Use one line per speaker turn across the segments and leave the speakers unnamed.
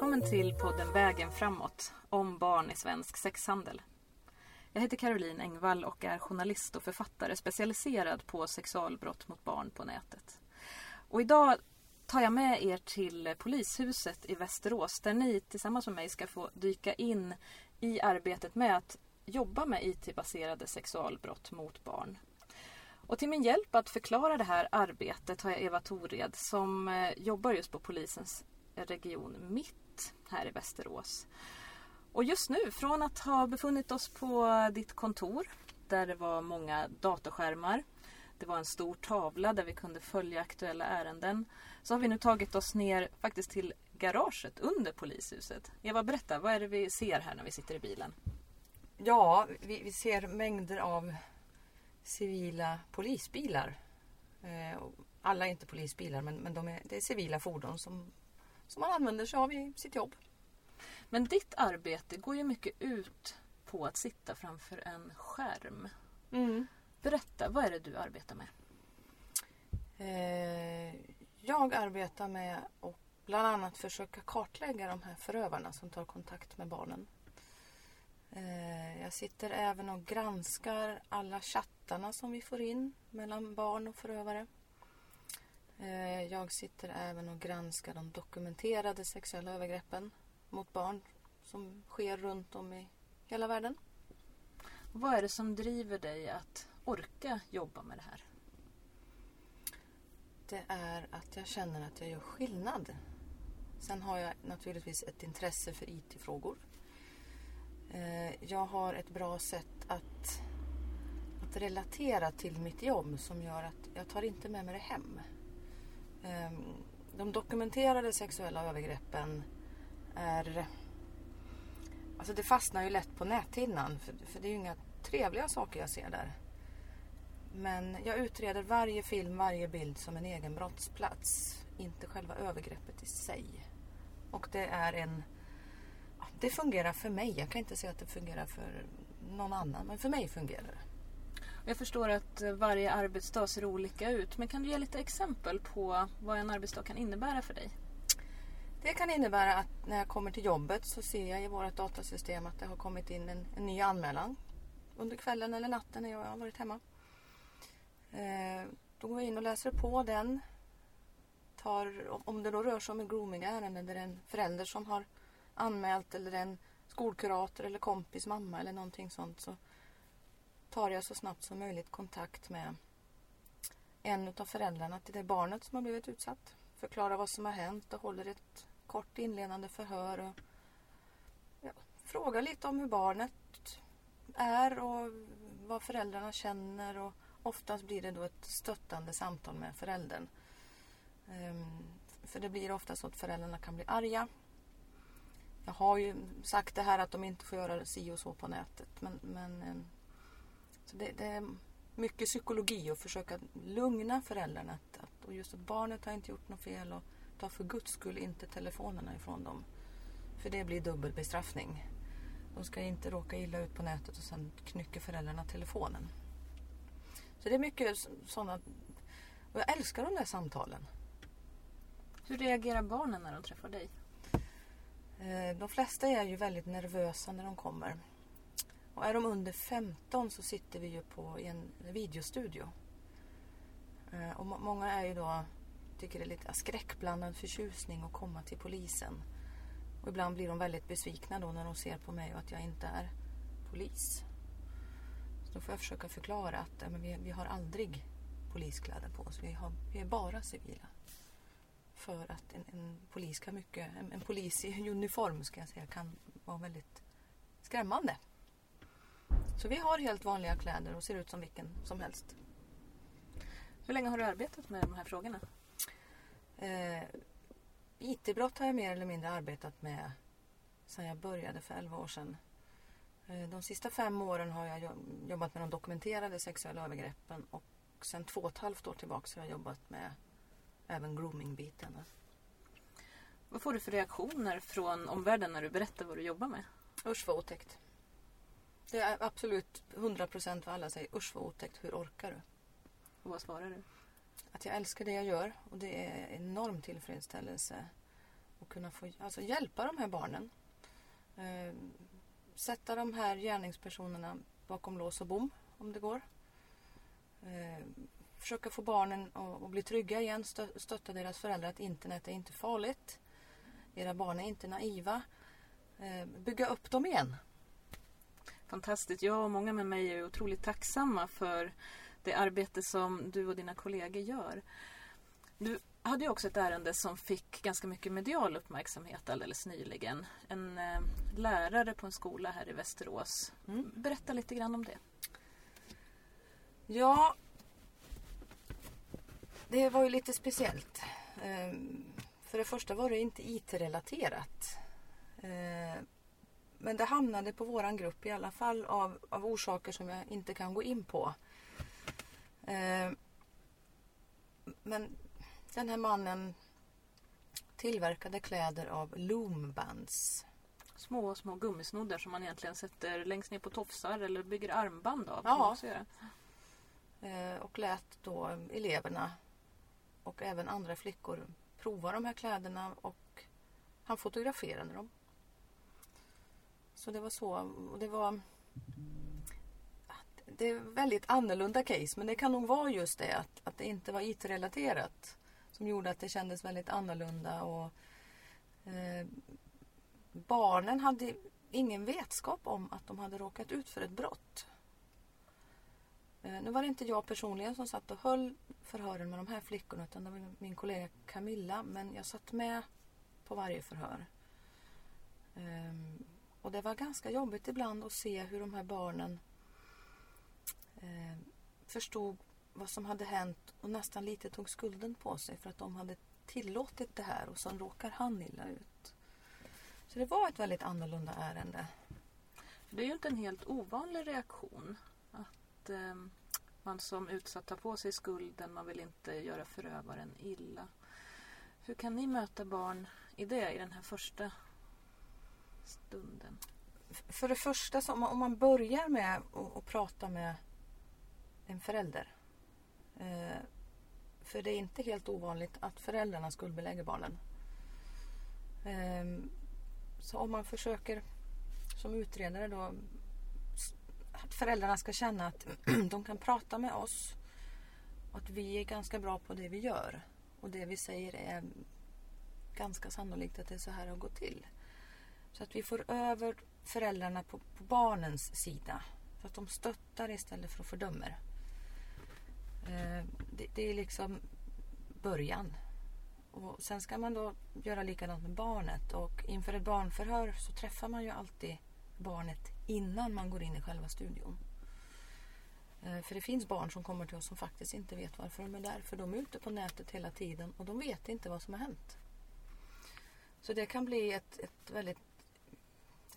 Välkommen till podden Vägen framåt om barn i svensk sexhandel. Jag heter Caroline Engvall och är journalist och författare specialiserad på sexualbrott mot barn på nätet. Och idag tar jag med er till polishuset i Västerås där ni tillsammans med mig ska få dyka in i arbetet med att jobba med IT-baserade sexualbrott mot barn. Och till min hjälp att förklara det här arbetet har jag Eva Tored som eh, jobbar just på polisens region Mitt här i Västerås. Och just nu, från att ha befunnit oss på ditt kontor där det var många datorskärmar, det var en stor tavla där vi kunde följa aktuella ärenden, så har vi nu tagit oss ner faktiskt till garaget under polishuset. Eva, berätta, vad är det vi ser här när vi sitter i bilen?
Ja, vi, vi ser mängder av civila polisbilar. Eh, alla är inte polisbilar men, men de är, det är civila fordon som, som man använder sig av i sitt jobb.
Men ditt arbete går ju mycket ut på att sitta framför en skärm.
Mm.
Berätta, vad är det du arbetar med?
Eh, jag arbetar med att bland annat försöka kartlägga de här förövarna som tar kontakt med barnen. Eh, jag sitter även och granskar alla chattarna som vi får in mellan barn och förövare. Eh, jag sitter även och granskar de dokumenterade sexuella övergreppen mot barn som sker runt om i hela världen.
Vad är det som driver dig att orka jobba med det här?
Det är att jag känner att jag gör skillnad. Sen har jag naturligtvis ett intresse för IT-frågor. Eh, jag har ett bra sätt att, att relatera till mitt jobb som gör att jag tar inte med mig det hem. Ehm, de dokumenterade sexuella övergreppen är... Alltså det fastnar ju lätt på näthinnan för, för det är ju inga trevliga saker jag ser där. Men jag utreder varje film, varje bild som en egen brottsplats. Inte själva övergreppet i sig. Och det är en... Det fungerar för mig. Jag kan inte säga att det fungerar för någon annan. Men för mig fungerar det.
Jag förstår att varje arbetsdag ser olika ut. Men kan du ge lite exempel på vad en arbetsdag kan innebära för dig?
Det kan innebära att när jag kommer till jobbet så ser jag i vårt datasystem att det har kommit in en, en ny anmälan under kvällen eller natten när jag har varit hemma. Eh, då går jag in och läser på den. Tar, om det då rör sig om en groomingärende där en förälder som har anmält eller en skolkurator eller kompis mamma eller någonting sånt så tar jag så snabbt som möjligt kontakt med en av föräldrarna till det barnet som har blivit utsatt. Förklarar vad som har hänt och håller ett kort inledande förhör. Och, ja, frågar lite om hur barnet är och vad föräldrarna känner. Och oftast blir det då ett stöttande samtal med föräldern. Um, för det blir ofta så att föräldrarna kan bli arga. Jag har ju sagt det här att de inte får göra si och så på nätet. Men, men ehm, så det, det, är mycket psykologi att försöka lugna föräldrarna. Att, att, och just att barnet har inte gjort något fel. Och, ta för guds skull inte telefonerna ifrån dem. För det blir dubbel bestraffning. De ska inte råka illa ut på nätet och sen knycker föräldrarna telefonen. Så det är mycket sådana... Och jag älskar de där samtalen.
Hur reagerar barnen när de träffar dig?
Eh, de flesta är ju väldigt nervösa när de kommer. Och är de under 15 så sitter vi ju på en videostudio. Eh, och många är ju då tycker det är lite skräckblandad förtjusning att komma till polisen. Och ibland blir de väldigt besvikna då när de ser på mig och att jag inte är polis. Så då får jag försöka förklara att men vi, vi har aldrig poliskläder på oss. Vi, har, vi är bara civila. För att en, en polis kan mycket, en, en, polis i uniform ska jag säga kan vara väldigt skrämmande. Så vi har helt vanliga kläder och ser ut som vilken som helst.
Hur länge har du arbetat med de här frågorna?
Eh, IT-brott har jag mer eller mindre arbetat med sedan jag började för 11 år sedan. Eh, de sista fem åren har jag jobbat med de dokumenterade sexuella övergreppen och sedan två och ett halvt år tillbaka har jag jobbat med även grooming-biten.
Vad får du för reaktioner från omvärlden när du berättar vad du jobbar med?
Usch vad otäckt. Det är absolut 100% vad alla säger. Usch vad otäckt, hur orkar du?
Och vad svarar du?
att jag älskar det jag gör och det är enorm tillfredsställelse och kunna få alltså, hjälpa de här barnen. Eh, sätta de här gärningspersonerna bakom lås och bom om det går. Eh, försöka få barnen att, att bli trygga igen, stö, stötta deras föräldrar att internet är inte farligt. Era barn är inte naiva. Eh, bygga upp dem igen.
Fantastiskt. Jag och många med mig är otroligt tacksamma för det arbete som du och dina kollegor gör. Du hade ju också ett ärende som fick ganska mycket medial uppmärksamhet alldeles nyligen. En eh, lärare på en skola här i Västerås. Mm. Berätta lite grann om det.
Ja, det var ju lite speciellt. Ehm, för det första var det inte IT-relaterat. Men det hamnade på våran grupp i alla fall av, av orsaker som jag inte kan gå in på. Ehm, men den här mannen tillverkade kläder av loombands.
Små, små gummisnoddar som man egentligen sätter längst ner på tofsar eller bygger armband av.
Ja. Och lät då eleverna och även andra flickor prova de här kläderna och han fotograferade dem. Så det var så. Och det var det är väldigt annorlunda case men det kan nog vara just det att, att det inte var IT-relaterat som gjorde att det kändes väldigt annorlunda och eh, barnen hade ingen vetskap om att de hade råkat ut för ett brott. Eh, nu var det inte jag personligen som satt och höll förhören med de här flickorna utan det var min kollega Camilla. Men jag satt med på varje förhör. Eh, och det var ganska jobbigt ibland att se hur de här barnen eh, förstod vad som hade hänt och nästan lite tog skulden på sig för att de hade tillåtit det här och sen råkar han illa ut. Så det var ett väldigt annorlunda ärende.
Det är ju inte en helt ovanlig reaktion att eh, man som utsatt tar på sig skulden, man vill inte göra förövaren illa. Hur kan ni möta barn i det, i den här första stunden?
För det första, så om man börjar med att prata med en förälder. Eh, för det är inte helt ovanligt att föräldrarna skuldbelägger barnen. Eh, så om man försöker som utredare då att föräldrarna ska känna att de kan prata med oss och att vi är ganska bra på det vi gör. Och det vi säger är ganska sannolikt att det är så här det har gått till. Så att vi får över föräldrarna på, på barnens sida. Så att de stöttar istället för att fördömer. Eh, det, det, är liksom början. Och sen ska man då göra likadant med barnet. Och inför ett barnförhör så träffar man ju alltid barnet innan man går in i själva studion. Eh, för det finns barn som kommer till oss som faktiskt inte vet varför de är där. För de är ute på nätet hela tiden och de vet inte vad som har hänt. Så det kan bli ett, ett väldigt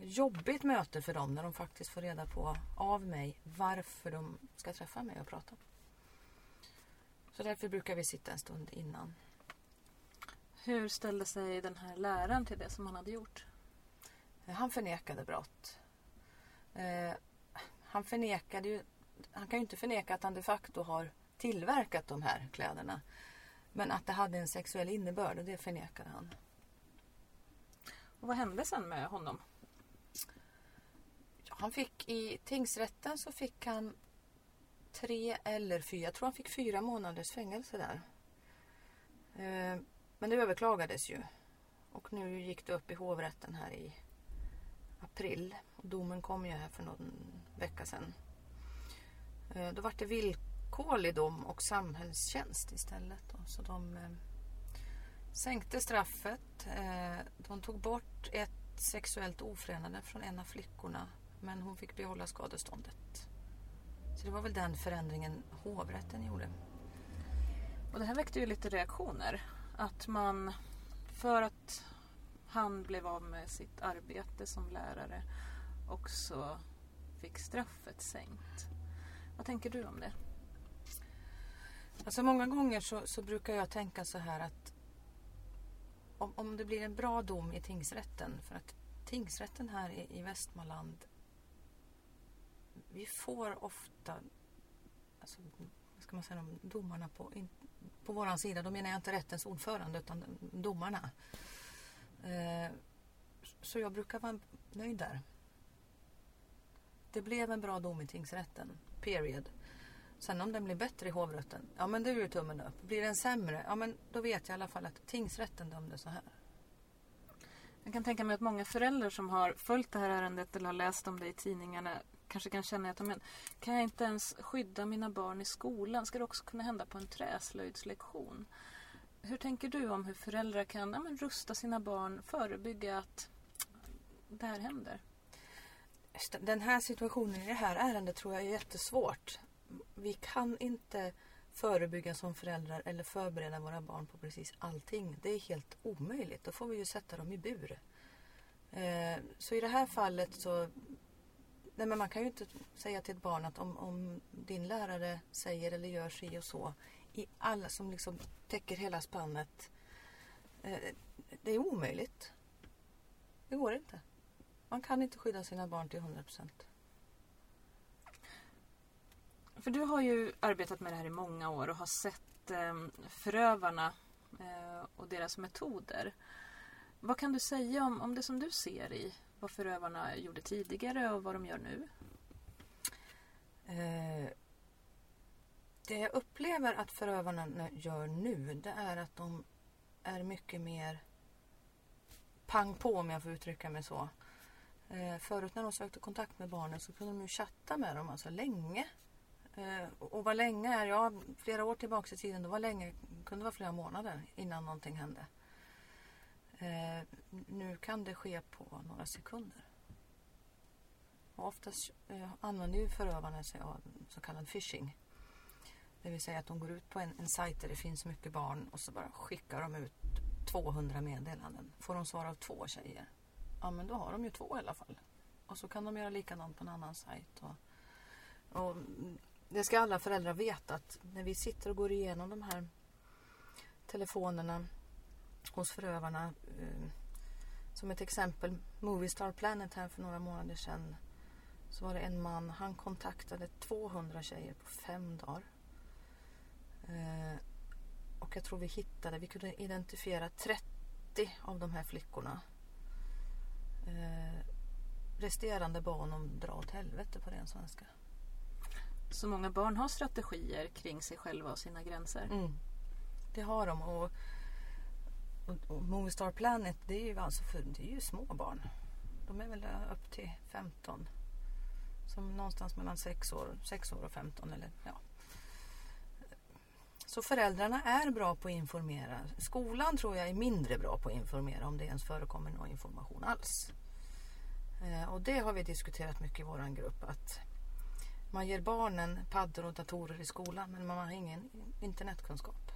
jobbigt möte för dem när de faktiskt får reda på av mig varför de ska träffa mig och prata. Så därför brukar vi sitta en stund innan.
Hur ställde sig den här läraren till det som han hade gjort?
Han förnekade brott. Eh, han förnekade ju, han kan ju inte förneka att han de facto har tillverkat de här kläderna. Men att det hade en sexuell innebörd och det förnekade han.
Och vad hände sen med honom?
Han fick i tingsrätten så fick han tre eller fyra, jag tror han fick fyra månaders fängelse där. Eh, men det överklagades ju. Och nu gick det upp i hovrätten här i april. Och domen kom ju här för någon vecka sedan. Eh, då var det villkorlig dom och samhällstjänst istället. Så de eh, sänkte straffet. De tog bort ett sexuellt ofredande från en av flickorna. Men hon fick behålla skadeståndet. Så det var väl den förändringen hovrätten gjorde.
Och det här väckte ju lite reaktioner. Att man för att han blev av med sitt arbete som lärare och så fick straffet sänkt. Vad tänker du om det?
Alltså många gånger så, så brukar jag tänka så här att om, om, det blir en bra dom i tingsrätten för att tingsrätten här i, i Västmanland vi får ofta alltså, vad ska man säga domarna på, in, på våran sida. Då menar jag inte rättens ordförande utan domarna. Eh, så jag brukar vara nöjd där. Det blev en bra dom i tingsrätten. Period. Sen om den blir bättre i hovrätten, ja men det är ju tummen upp. Blir den sämre, ja men då vet jag i alla fall att tingsrätten dömde så här.
Jag kan tänka mig att många föräldrar som har följt det här ärendet eller har läst om det i tidningarna kanske kan känna att men, kan jag inte ens skydda mina barn i skolan? Ska det också kunna hända på en träslöjdslektion? Hur tänker du om hur föräldrar kan ja, men, rusta sina barn, förebygga att det här händer?
Den här situationen i det här ärendet tror jag är jättesvårt. Vi kan inte förebygga som föräldrar eller förbereda våra barn på precis allting. Det är helt omöjligt. Då får vi ju sätta dem i bur. Eh, så i det här fallet så... Nej men man kan ju inte säga till ett barn att om, om din lärare säger eller gör si och så i alla som liksom täcker hela spannet. Eh, det är omöjligt. Det går inte. Man kan inte skydda sina barn till 100 procent.
För du har ju arbetat med det här i många år och har sett eh, förövarna eh, och deras metoder. Vad kan du säga om, om det som du ser i vad förövarna gjorde tidigare och vad de gör nu?
Eh, det jag upplever att förövarna gör nu det är att de är mycket mer pang på om jag får uttrycka mig så. Eh, förut när de sökte kontakt med barnen så kunde de ju chatta med dem alltså länge. Eh, och vad länge är, ja flera år tillbaka i tiden, då var länge, kunde vara flera månader innan någonting hände. Eh, nu kan det ske på några sekunder. Och oftast eh, använder ju förövarna sig av så kallad phishing. Det vill säga att de går ut på en, en sajt där det finns mycket barn och så bara skickar de ut 200 meddelanden. Får de svar av två tjejer, ja men då har de ju två i alla fall. Och så kan de göra likadant på en annan sajt. Och, och det ska alla föräldrar veta att när vi sitter och går igenom de här telefonerna hos förövarna. Eh, som ett exempel, Moviestar Planet här för några månader sedan. Så var det en man, han kontaktade 200 tjejer på fem dagar. Eh, och jag tror vi hittade, vi kunde identifiera 30 av de här flickorna. Eh, resterande barn om dra åt helvete på ren svenska.
Så många barn har strategier kring sig själva och sina gränser?
Mm. Det har de. Och, och, och Movistar Planet det är ju alltså för, det är ju små barn. De är väl upp till 15. Som någonstans mellan 6 år, 6 år och 15 eller ja. Så föräldrarna är bra på att informera. Skolan tror jag är mindre bra på att informera om det ens förekommer någon information alls. Eh, och det har vi diskuterat mycket i vår grupp. Att man ger barnen paddor och datorer i skolan men man har ingen internetkunskap.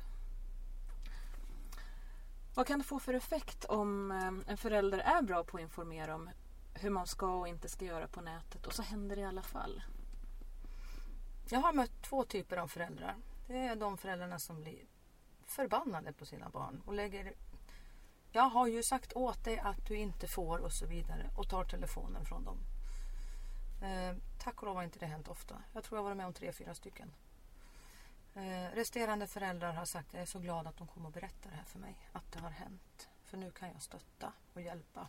Vad kan det få för effekt om eh, en förälder är bra på att informera om hur man ska och inte ska göra på nätet och så händer det i alla fall?
Jag har mött två typer av föräldrar. Det är de föräldrarna som blir förbannade på sina barn och lägger Jag har ju sagt åt dig att du inte får och så vidare och tar telefonen från dem. Eh, tack och lov har inte det hänt ofta. Jag tror jag har varit med om tre, fyra stycken. Eh, resterande föräldrar har sagt att jag är så glad att de kom och berättade det här för mig. Att det har hänt. För nu kan jag stötta och hjälpa.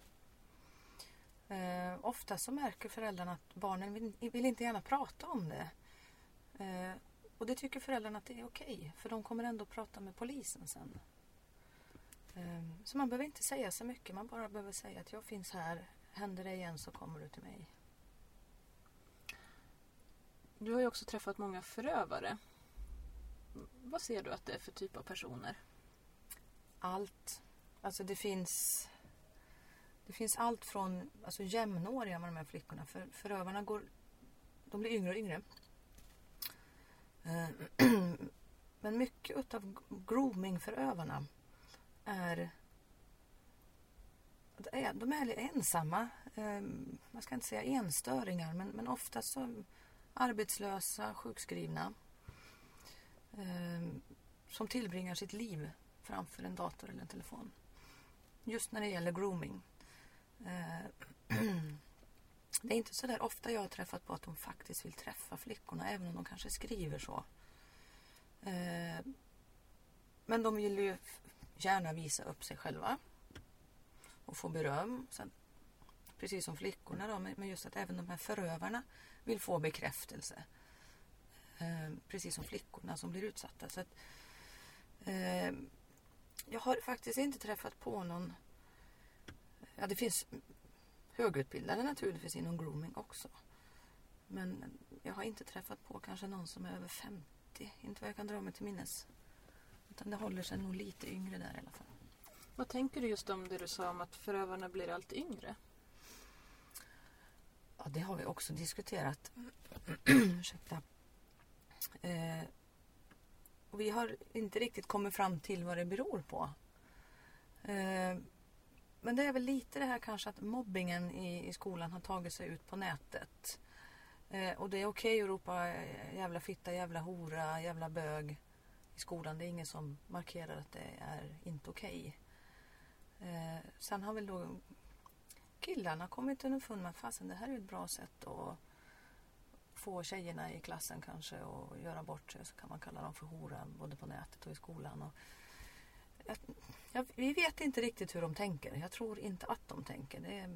Eh, ofta så märker föräldrarna att barnen vill, vill inte gärna prata om det. Eh, och det tycker föräldrarna att det är okej. Okay, för de kommer ändå prata med polisen sen. Eh, så man behöver inte säga så mycket. Man bara behöver säga att jag finns här. Händer det igen så kommer du till mig.
Du har ju också träffat många förövare. Vad ser du att det är för typ av personer?
Allt. Alltså det finns det finns allt från alltså jämnåriga med de här flickorna. För, förövarna går, de blir yngre och yngre. Eh, men mycket av groomingförövarna är de är ensamma. Eh, Man ska inte säga enstöringar men, men ofta så arbetslösa, sjukskrivna Ehm, som tillbringar sitt liv framför en dator eller en telefon. Just när det gäller grooming. Eh, det är inte så där ofta jag har träffat på att de faktiskt vill träffa flickorna även om de kanske skriver så. Eh, men de vill ju gärna visa upp sig själva. och få beröm. Sen, precis som flickorna då, men just att även de här förövarna vill få bekräftelse. Eh, precis som flickorna som blir utsatta. Så att, eh, jag har faktiskt inte träffat på någon... Ja, det finns högutbildade naturligtvis inom grooming också. Men jag har inte träffat på kanske någon som är över 50. Inte vad jag kan dra mig till minnes. Utan det håller sig nog lite yngre där i alla fall.
Vad tänker du just om det du sa om att förövarna blir allt yngre?
Ja, det har vi också diskuterat. Ursäkta. Eh, och vi har inte riktigt kommit fram till vad det beror på. Eh, men det är väl lite det här kanske att mobbingen i, i skolan har tagit sig ut på nätet. Eh, och det är okej att ropa eh, jävla fitta, jävla hora, jävla bög i skolan. Det är ingen som markerar att det är inte okej. Eh, sen har väl då killarna kommit underfund med att fasen det här är ett bra sätt att få tjejerna i klassen kanske att göra bort sig. Så kan man kalla dem för hora både på nätet och i skolan. Och jag, jag, vi vet inte riktigt hur de tänker. Jag tror inte att de tänker. Det,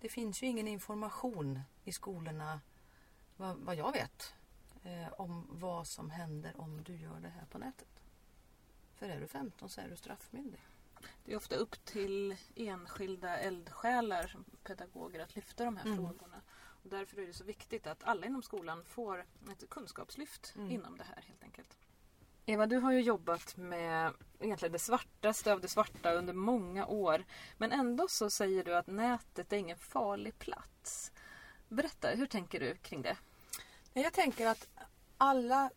det finns ju ingen information i skolorna, vad, vad jag vet, eh, om vad som händer om du gör det här på nätet. För är du 15 så är du straffmyndig.
Det är ofta upp till enskilda eldsjälar, pedagoger, att lyfta de här mm. frågorna. Och därför är det så viktigt att alla inom skolan får ett kunskapslyft mm. inom det här helt enkelt. Eva, du har ju jobbat med egentligen det svartaste av det svarta under många år. Men ändå så säger du att nätet är ingen farlig plats. Berätta, hur tänker du kring det?
Jag tänker att alla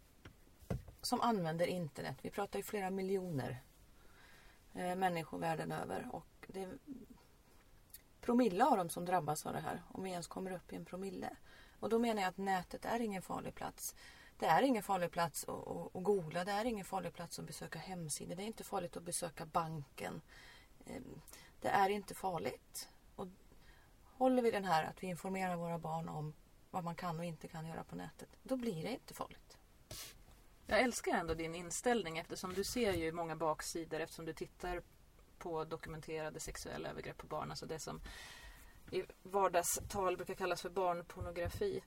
som använder internet, vi pratar ju flera miljoner eh, människor världen över och det är promille av dem som drabbas av det här, om vi ens kommer upp i en promille. Och då menar jag att nätet är ingen farlig plats. Det är ingen farlig plats att, att, att googla, det är ingen farlig plats att besöka hemsidor, det är inte farligt att besöka banken. Ehm, det är inte farligt. Och håller vi den här att vi informerar våra barn om vad man kan och inte kan göra på nätet, då blir det inte farligt.
Jag älskar ändå din inställning eftersom du ser ju många baksidor eftersom du tittar på dokumenterade sexuella övergrepp på barn. Alltså det som i vardagstal brukar kallas för barnpornografi.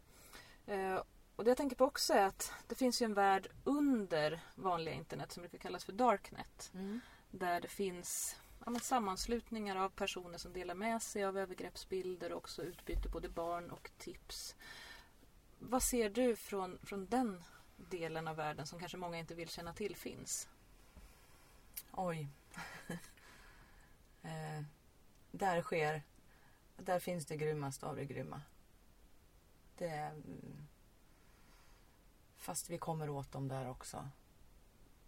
Eh, och det jag tänker på också är att det finns ju en värld under vanliga internet som brukar kallas för darknet. Mm. Där det finns ja, sammanslutningar av personer som delar med sig av övergreppsbilder och också utbyter både barn och tips. Vad ser du från, från den delen av världen som kanske många inte vill känna till finns?
Oj. Eh, där sker, där finns det grymmaste av det grymma. Det, mm, fast vi kommer åt dem där också.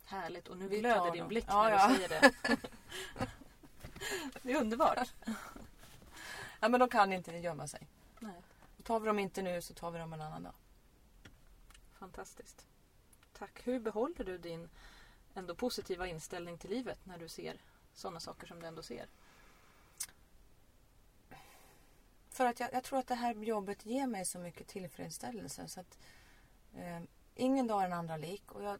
Härligt. Och nu vi glöder din blick när ja. du säger det. det är underbart.
ja, men de kan inte gömma sig. Nej. tar vi dem inte nu så tar vi dem en annan dag.
Fantastiskt. Tack. Hur behåller du din ändå positiva inställning till livet när du ser sådana saker som du ändå ser?
För att jag, jag tror att det här jobbet ger mig så mycket tillfredsställelse. Så att, eh, ingen dag är den andra lik. Och jag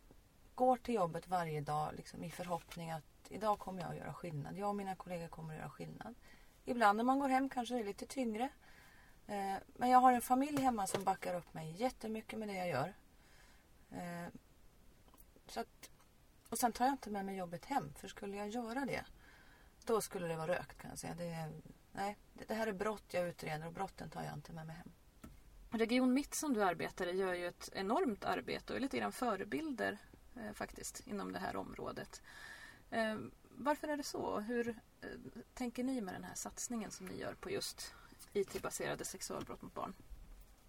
går till jobbet varje dag liksom, i förhoppning att idag kommer jag att göra skillnad. Jag och mina kollegor kommer att göra skillnad. Ibland när man går hem kanske det är lite tyngre. Eh, men jag har en familj hemma som backar upp mig jättemycket med det jag gör. Eh, så att, och sen tar jag inte med mig jobbet hem. För skulle jag göra det, då skulle det vara rökt kan jag säga. Det, nej, det, här är brott jag utreder och brotten tar jag inte med mig hem.
Region Mitt som du arbetar i gör ju ett enormt arbete och är lite grann förebilder eh, faktiskt inom det här området. Eh, varför är det så? Hur eh, tänker ni med den här satsningen som ni gör på just IT-baserade sexualbrott mot barn?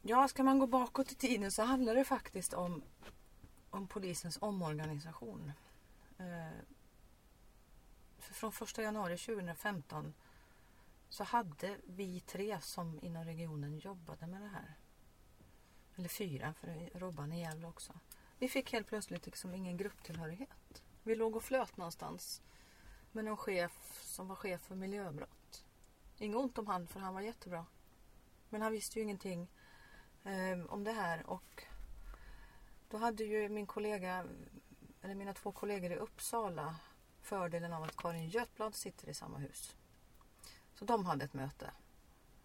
Ja, ska man gå bakåt i tiden så handlar det faktiskt om, om polisens omorganisation. Eh, för från 1 januari 2015 så hade vi tre som inom regionen jobbade med det här. Eller fyra, för Robban är Gävle också. Vi fick helt plötsligt liksom ingen grupptillhörighet. Vi låg och flöt någonstans med någon chef som var chef för miljöbrott. Inget ont om han, för han var jättebra. Men han visste ju ingenting eh, om det här och då hade ju min kollega, eller mina två kollegor i Uppsala fördelen av att Karin Götblad sitter i samma hus. Så de hade ett möte.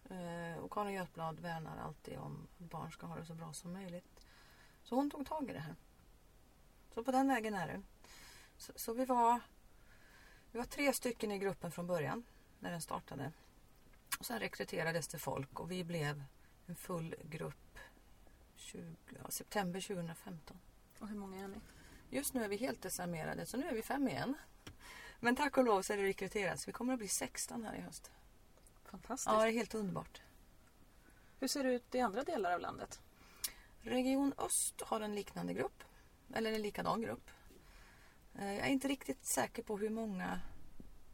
Eh, och Karin Götblad värnar alltid om att barn ska ha det så bra som möjligt. Så hon tog tag i det här. Så på den vägen är det. Så, så vi, var, vi var tre stycken i gruppen från början när den startade. Och sen rekryterades det folk och vi blev en full grupp 20, ja, september 2015.
Och hur många är ni?
Just nu är vi helt desarmerade så nu är vi fem igen. Men tack och lov så är det rekryterats. Vi kommer att bli 16 här i höst.
Fantastiskt.
Ja, det är helt underbart.
Hur ser det ut i andra delar av landet?
Region Öst har en liknande grupp. Eller en likadan grupp. Eh, Jag är inte riktigt säker på hur många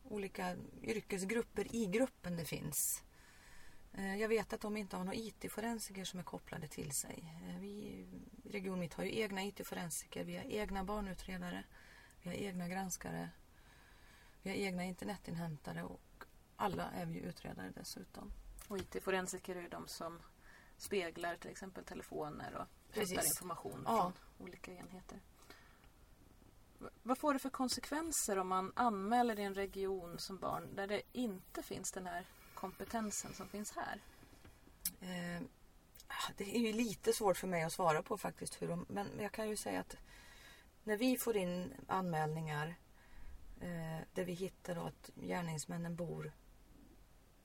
olika yrkesgrupper i gruppen det finns. Eh, Jag vet att de inte har några IT-forensiker som är kopplade till sig. Eh, Vi Region Mitt har ju egna IT-forensiker, vi har egna barnutredare, vi har egna granskare, vi har egna internetinhämtare och alla är vi utredare dessutom.
Och IT-forensiker är ju de som speglar till exempel telefoner och hämtar information
Ja.
från olika enheter. Vad får det för konsekvenser om man anmäler i en region som barn där det inte finns den här kompetensen som finns här?
Eh, det är ju lite svårt för mig att svara på faktiskt. Hur de, men jag kan ju säga att när vi får in anmälningar eh, där vi hittar då att gärningsmännen bor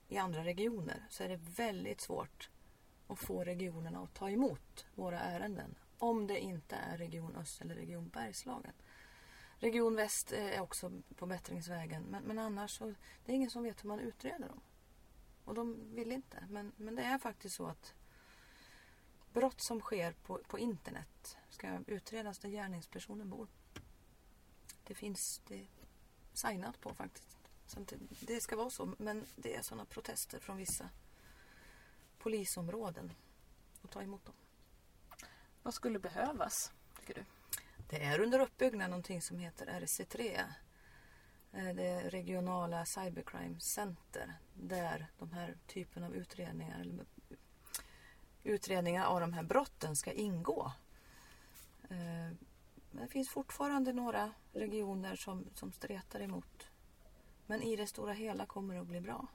i andra regioner så är det väldigt svårt att få regionerna att ta emot våra ärenden. Om det inte är Region Öst eller Region Bergslagen. Region Väst eh, är också på bättringsvägen men, men annars så det är ingen som vet hur man utreder dem. Och de vill inte. Men, men det är faktiskt så att brott som sker på, på internet ska utredas där gärningspersonen bor. Det finns det signat på faktiskt. Så det, det ska vara så. Men det är sådana protester från vissa polisområden. Och ta emot dem.
Vad skulle behövas, tycker du?
Det är under uppbyggnad någonting som heter RC3. Eh, Det regionala cybercrime center där de här typen av utredningar eller utredningar av de här brotten ska ingå. Eh, Men det finns fortfarande några regioner som, som stretar emot. Men i det stora hela kommer det att bli bra.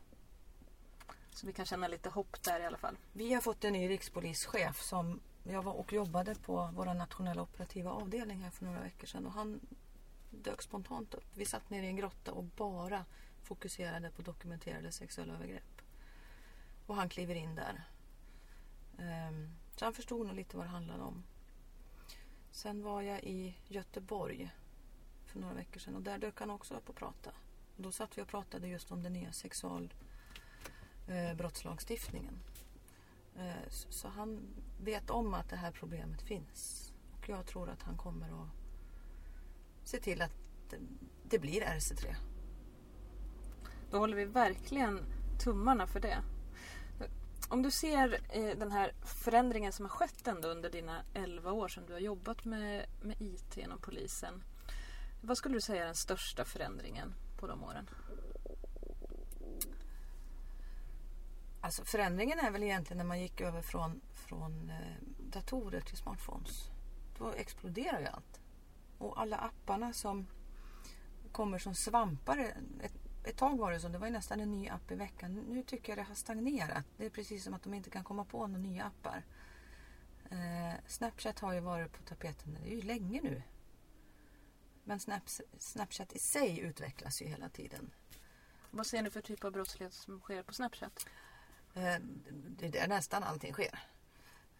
Så vi kan känna lite hopp där i alla fall.
Vi har fått en ny rikspolischef som jag var och jobbade på vår nationella operativa avdelning här för några veckor sedan och han dök spontant upp. Vi satt nere i en grotta och bara fokuserade på dokumenterade sexuella övergrepp. Och han kliver in där. Ehm, så han förstod nog lite vad det handlade om. Sen var jag i Göteborg för några veckor sedan och där dök han också upp och pratade. Och då satt vi och pratade just om den nya sexualbrottslagstiftningen. Eh, eh, så han vet om att det här problemet finns. Och jag tror att han kommer att se till att det blir RC3.
Då håller vi verkligen tummarna för det. Om du ser eh, den här förändringen som har skett ändå under dina 11 år som du har jobbat med, med IT inom polisen. Vad skulle du säga är den största förändringen på de åren?
Alltså förändringen är väl egentligen när man gick över från, från eh, datorer till smartphones. Då exploderar ju allt. Och alla apparna som kommer som svampar. Ett, tag var det så, det var ju nästan en ny app i veckan. Nu tycker jag det har stagnerat. Det är precis som att de inte kan komma på några nya appar. Eh, Snapchat har ju varit på tapeten, det är ju länge nu. Men Snaps, Snapchat i sig utvecklas ju hela tiden.
Vad ser ni för typ av brottslighet som sker på Snapchat?
Eh, Det är där nästan allting sker.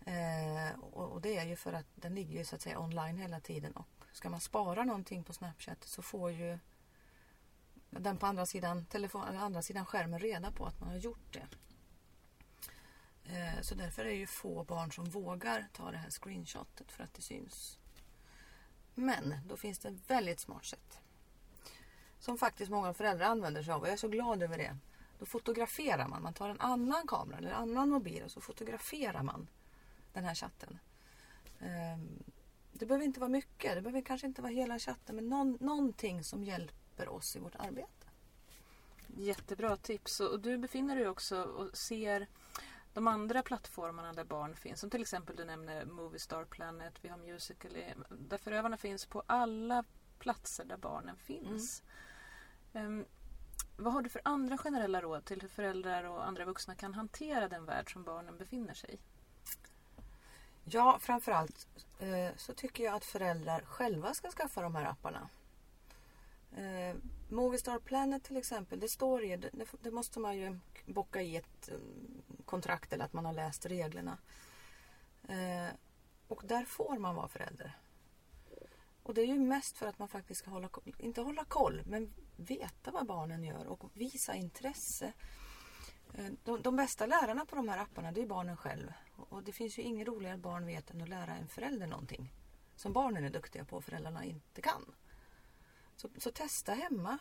Eh, och och det är ju för att den ligger ju så att säga online hela tiden. Och ska man spara någonting på Snapchat så får ju den på andra sidan, telefon, eller andra sidan skärmen reda på att man har gjort det. Eh, Så därför är det ju få barn som vågar ta det här screenshotet för att det syns. Men då finns det ett väldigt smart sätt. Som faktiskt många föräldrar använder sig av och jag är så glad över det. Då fotograferar man. Man tar en annan kamera eller en annan mobil och så fotograferar man den här chatten. Ehm, det behöver inte vara mycket. Det behöver kanske inte vara hela chatten men någon, någonting som hjälper oss i vårt arbete.
Jättebra tips. Och du befinner dig också och ser de andra plattformarna där barn finns. Som till exempel du nämner Movie Star Planet, vi har Musical.ly. Där förövarna finns på alla platser där barnen finns. Ehm, Vad har du för andra generella råd till hur föräldrar och andra vuxna kan hantera den värld som barnen befinner sig i?
Ja, framförallt eh, så tycker jag att föräldrar själva ska skaffa de här apparna. Eh, Movistar Planet till exempel, det står ju, det, det måste man ju bocka i ett mm, kontrakt eller att man har läst reglerna. Eh, och där får man vara förälder. Och det är ju mest för att man faktiskt ska hålla, inte hålla koll, men veta vad barnen gör och visa intresse. Eh, de, de, bästa lärarna på de här apparna det är barnen själv. Och det finns ju inget roligare att barn vet än att lära en förälder någonting. Som barnen är duktiga på och föräldrarna inte kan. Så, så testa hemma.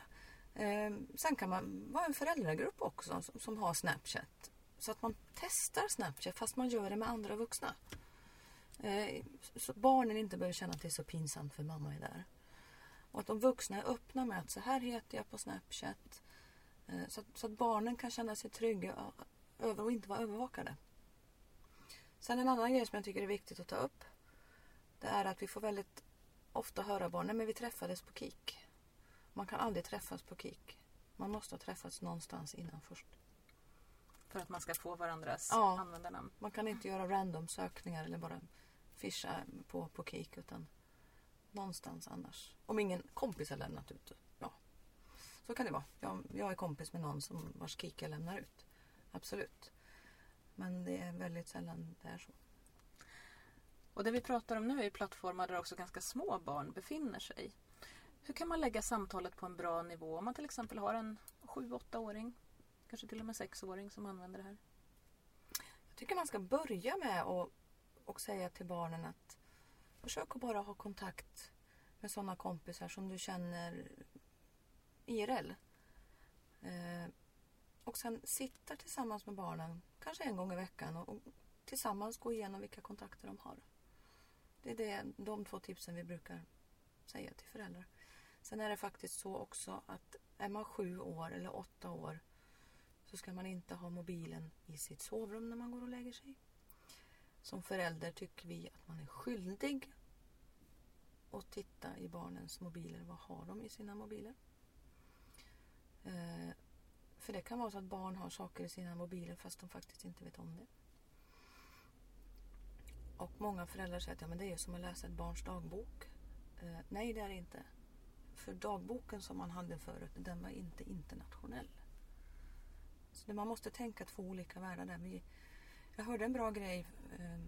Eh, sen kan man vara en föräldragrupp också som, som, har Snapchat. Så att man testar Snapchat fast man gör det med andra vuxna. Eh, så att barnen inte behöver känna att det är så pinsamt för mamma är där. Och att de vuxna är öppna med att så här heter jag på Snapchat. Eh, så, att, så att barnen kan känna sig trygga över och inte vara övervakade. Sen en annan grej som jag tycker är viktigt att ta upp. Det är att vi får väldigt ofta höra barnen, men vi träffades på KIK. Man kan aldrig träffas på KIK. Man måste ha träffats någonstans innan först.
För att man ska få varandras ja, användarnamn?
Man kan inte göra random sökningar eller bara fischa på, på KIK utan någonstans annars. Om ingen kompis har lämnat ut Ja, så kan det vara. Jag, jag är kompis med någon som vars KIK jag lämnar ut. Absolut. Men det är väldigt sällan det är så.
Och det vi pratar om nu är plattformar där också ganska små barn befinner sig. Hur kan man lägga samtalet på en bra nivå om man till exempel har en 7-8-åring, kanske till och med 6-åring som använder det här?
Jag tycker man ska börja med att och säga till barnen att försök att bara ha kontakt med sådana kompisar som du känner IRL. Eh, och sen sitta tillsammans med barnen, kanske en gång i veckan och, och tillsammans gå igenom vilka kontakter de har. Det är det, de två tipsen vi brukar säga till föräldrar. Sen är det faktiskt så också att är man sju år eller åtta år så ska man inte ha mobilen i sitt sovrum när man går och lägger sig. Som förälder tycker vi att man är skyldig att titta i barnens mobiler. Vad har de i sina mobiler? Eh, för det kan vara så att barn har saker i sina mobiler fast de faktiskt inte vet om det. Och många föräldrar säger att ja, men det är som att läsa ett barns dagbok. Eh, nej, det är det inte. För dagboken som man hade förut, den var inte internationell. Så man måste tänka två olika världar där. Vi, jag hörde en bra grej eh,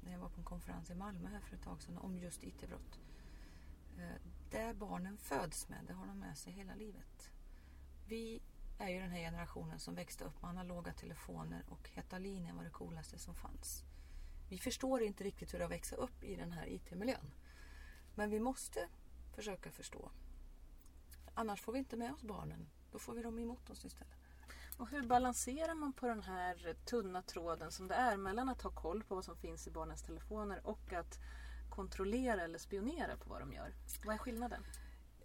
när jag var på en konferens i Malmö här för ett tag sedan om just IT-brott. Eh, det barnen föds med, det har de med sig hela livet. Vi är ju den här generationen som växte upp med analoga telefoner och heta linjen var det coolaste som fanns. Vi förstår inte riktigt hur det har att växa upp i den här IT-miljön. Men vi måste försöka förstå. Annars får vi inte med oss barnen. Då får vi dem emot oss istället.
Och hur balanserar man på den här tunna tråden som det är mellan att ha koll på vad som finns i barnens telefoner och att kontrollera eller spionera på vad de gör? Vad är skillnaden?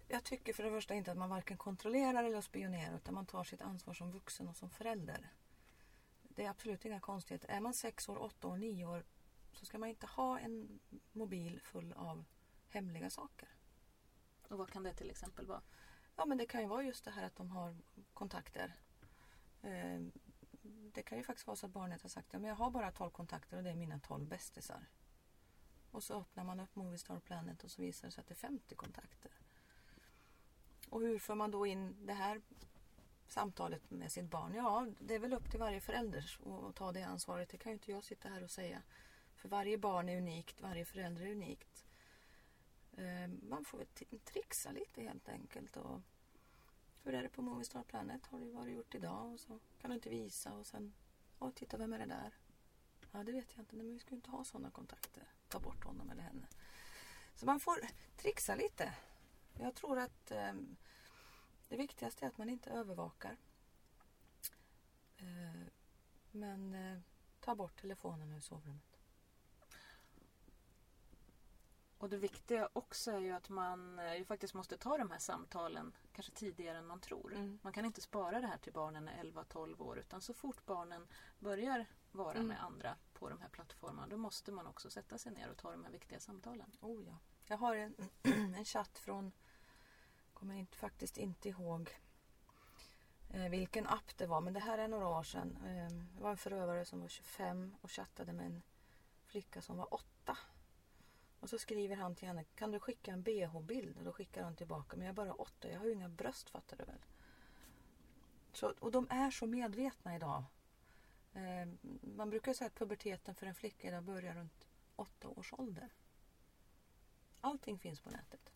Jag tycker för det första inte att man varken kontrollerar eller spionerar utan man tar sitt ansvar som vuxen och som förälder. Det är absolut inga konstigheter. Är man sex år, åtta år, nio år så ska man inte ha en mobil full av hemliga saker.
Och vad kan det till exempel vara?
Ja men det kan ju vara just det här att de har kontakter Eh, det kan ju faktiskt vara så att barnet har sagt att ja, jag har bara 12 kontakter och det är mina 12 bästisar. Och så öppnar man upp Movistar Planet och så visar det sig att det är 50 kontakter. Och hur får man då in det här samtalet med sitt barn? Ja, det är väl upp till varje förälder att ta det ansvaret. Det kan ju inte jag sitta här och säga. För varje barn är unikt, varje förälder är unikt. Eh, man får trixa lite helt enkelt och hur är det på Movistar Planet? Har du varit gjort idag? Och så kan du inte visa och sen, ja titta vem är det där? Ja det vet jag inte, men vi ska inte ha sådana kontakter. Ta bort honom eller henne. Så man får trixa lite. Jag tror att eh, det viktigaste är att man inte övervakar. Eh, men eh, ta bort telefonen ur sovrummet.
Och det viktiga också är ju att man eh, ju faktiskt måste ta de här samtalen kanske tidigare än man tror. Mm. Man kan inte spara det här till barnen är 11-12 år utan så fort barnen börjar vara mm. med andra på de här plattformarna då måste man också sätta sig ner och ta de här viktiga samtalen.
Oh ja. Jag har en, en chatt från, kommer inte, faktiskt inte ihåg eh, vilken app det var. Men det här är några år sedan. Eh, det var en förövare som var 25 och chattade med en flicka som var 8. Och så skriver han till henne, kan du skicka en bh-bild? Och då skickar han tillbaka, men jag är bara åtta, jag har ju inga bröst fattar du väl. Så, och de är så medvetna idag. Eh, man brukar säga att puberteten för en flicka idag börjar runt åtta års ålder. Allting finns på nätet.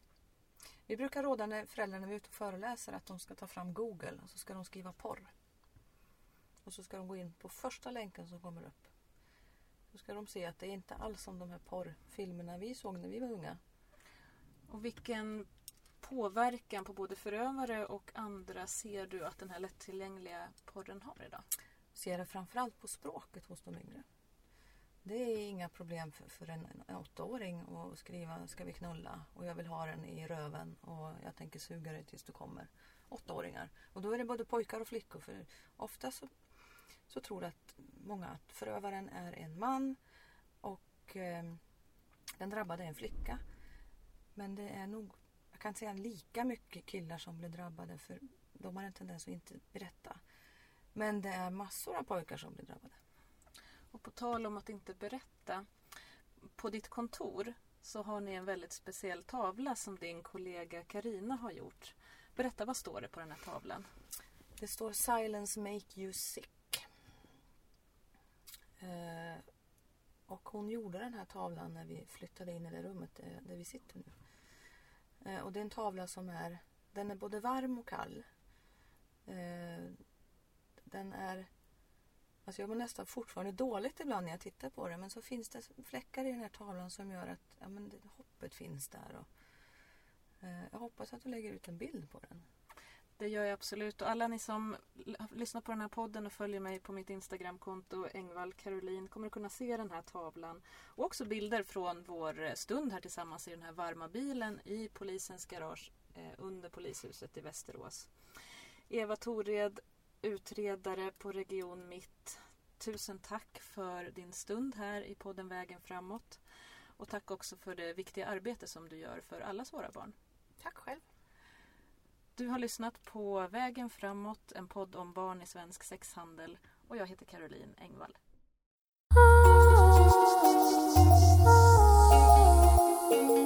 Vi brukar råda när föräldrarna är ute och föreläser att de ska ta fram Google och så ska de skriva porr. Och så ska de gå in på första länken som kommer upp. Då ska de se att det är inte alls som de här porrfilmerna vi såg när vi var unga.
Och vilken påverkan på både förövare och andra ser du att den här lättillgängliga porren har idag?
Ser det framförallt på språket hos de yngre. Det är inga problem för, för en, en åttaåring att skriva ska vi knulla och jag vill ha den i röven och jag tänker suga dig tills du kommer. Åttaåringar. Och då är det både pojkar och flickor för ofta så, så tror att många att förövaren är en man och eh, den drabbade är en flicka. Men det är nog, jag kan säga lika mycket killar som blir drabbade för de har en tendens att inte berätta. Men det är massor av pojkar som blir drabbade.
Och på tal om att inte berätta. På ditt kontor så har ni en väldigt speciell tavla som din kollega Karina har gjort. Berätta, vad står det på den här tavlan?
Det står Silence make you sick. Eh, och hon gjorde den här tavlan när vi flyttade in i det rummet där, där vi sitter nu. Eh, och det är en tavla som är, den är både varm och kall. Eh, den är Alltså jag mår nästan fortfarande dåligt ibland när jag tittar på den men så finns det fläckar i den här tavlan som gör att ja, men det, hoppet finns där. Och, eh, jag hoppas att du lägger ut en bild på den.
Det gör jag absolut. Och alla ni som lyssnar på den här podden och följer mig på mitt Instagramkonto Engvall Caroline kommer att kunna se den här tavlan. Och också bilder från vår eh, stund här tillsammans i den här varma bilen i polisens garage eh, under polishuset i Västerås. Eva Tored utredare på Region Mitt. Tusen tack för din stund här i podden Vägen framåt. Och tack också för det viktiga arbete som du gör för allas våra barn.
Tack själv.
Du har lyssnat på Vägen framåt, en podd om barn i svensk sexhandel och jag heter Caroline Engvall. Thank you.